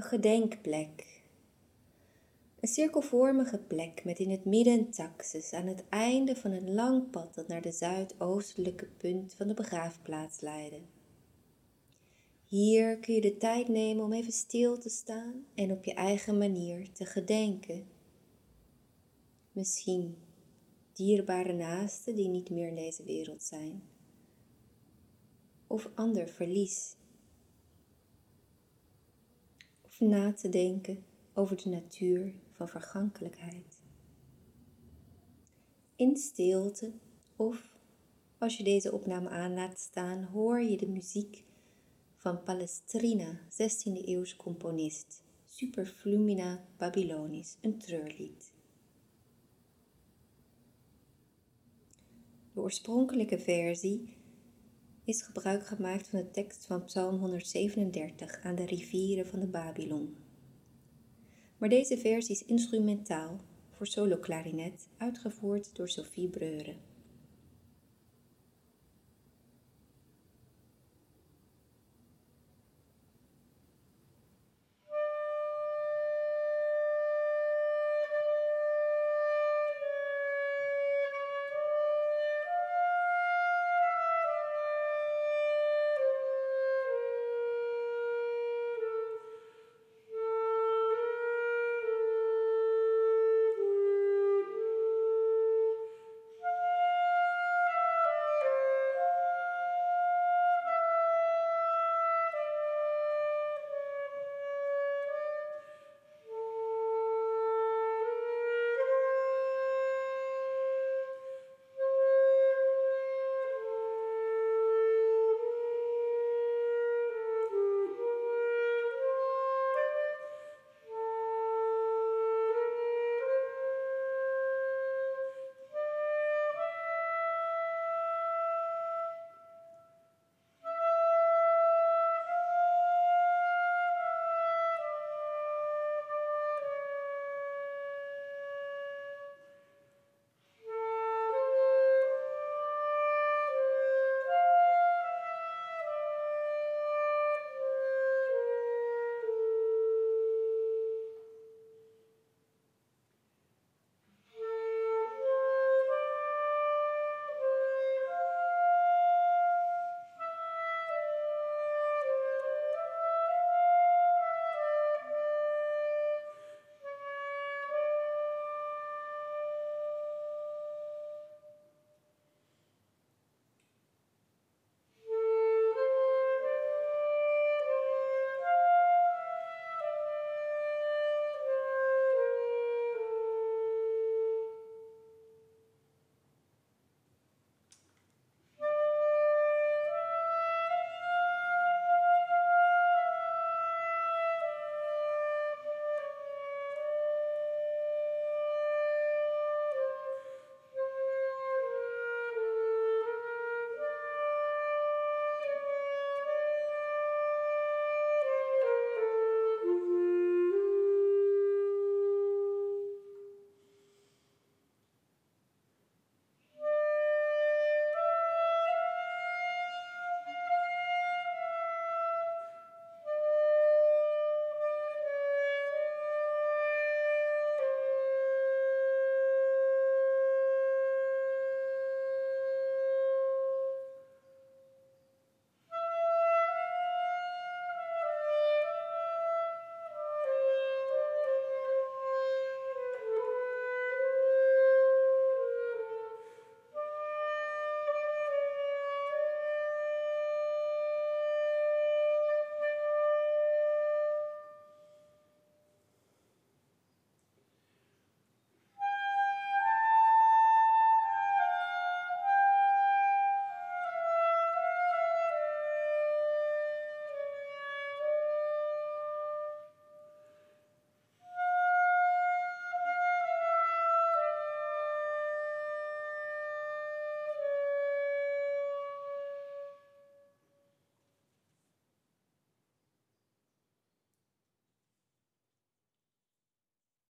Een gedenkplek. Een cirkelvormige plek met in het midden een taxus aan het einde van een lang pad dat naar de zuidoostelijke punt van de begraafplaats leidde. Hier kun je de tijd nemen om even stil te staan en op je eigen manier te gedenken. Misschien dierbare naasten die niet meer in deze wereld zijn. Of ander verlies. Of na te denken over de natuur van vergankelijkheid. In stilte of als je deze opname aan laat staan, hoor je de muziek van Palestrina, 16e eeuws componist, Superflumina Babylonis, een treurlied. De oorspronkelijke versie is gebruik gemaakt van de tekst van Psalm 137 aan de rivieren van de Babylon. Maar deze versie is instrumentaal voor solo-klarinet, uitgevoerd door Sophie Breuren.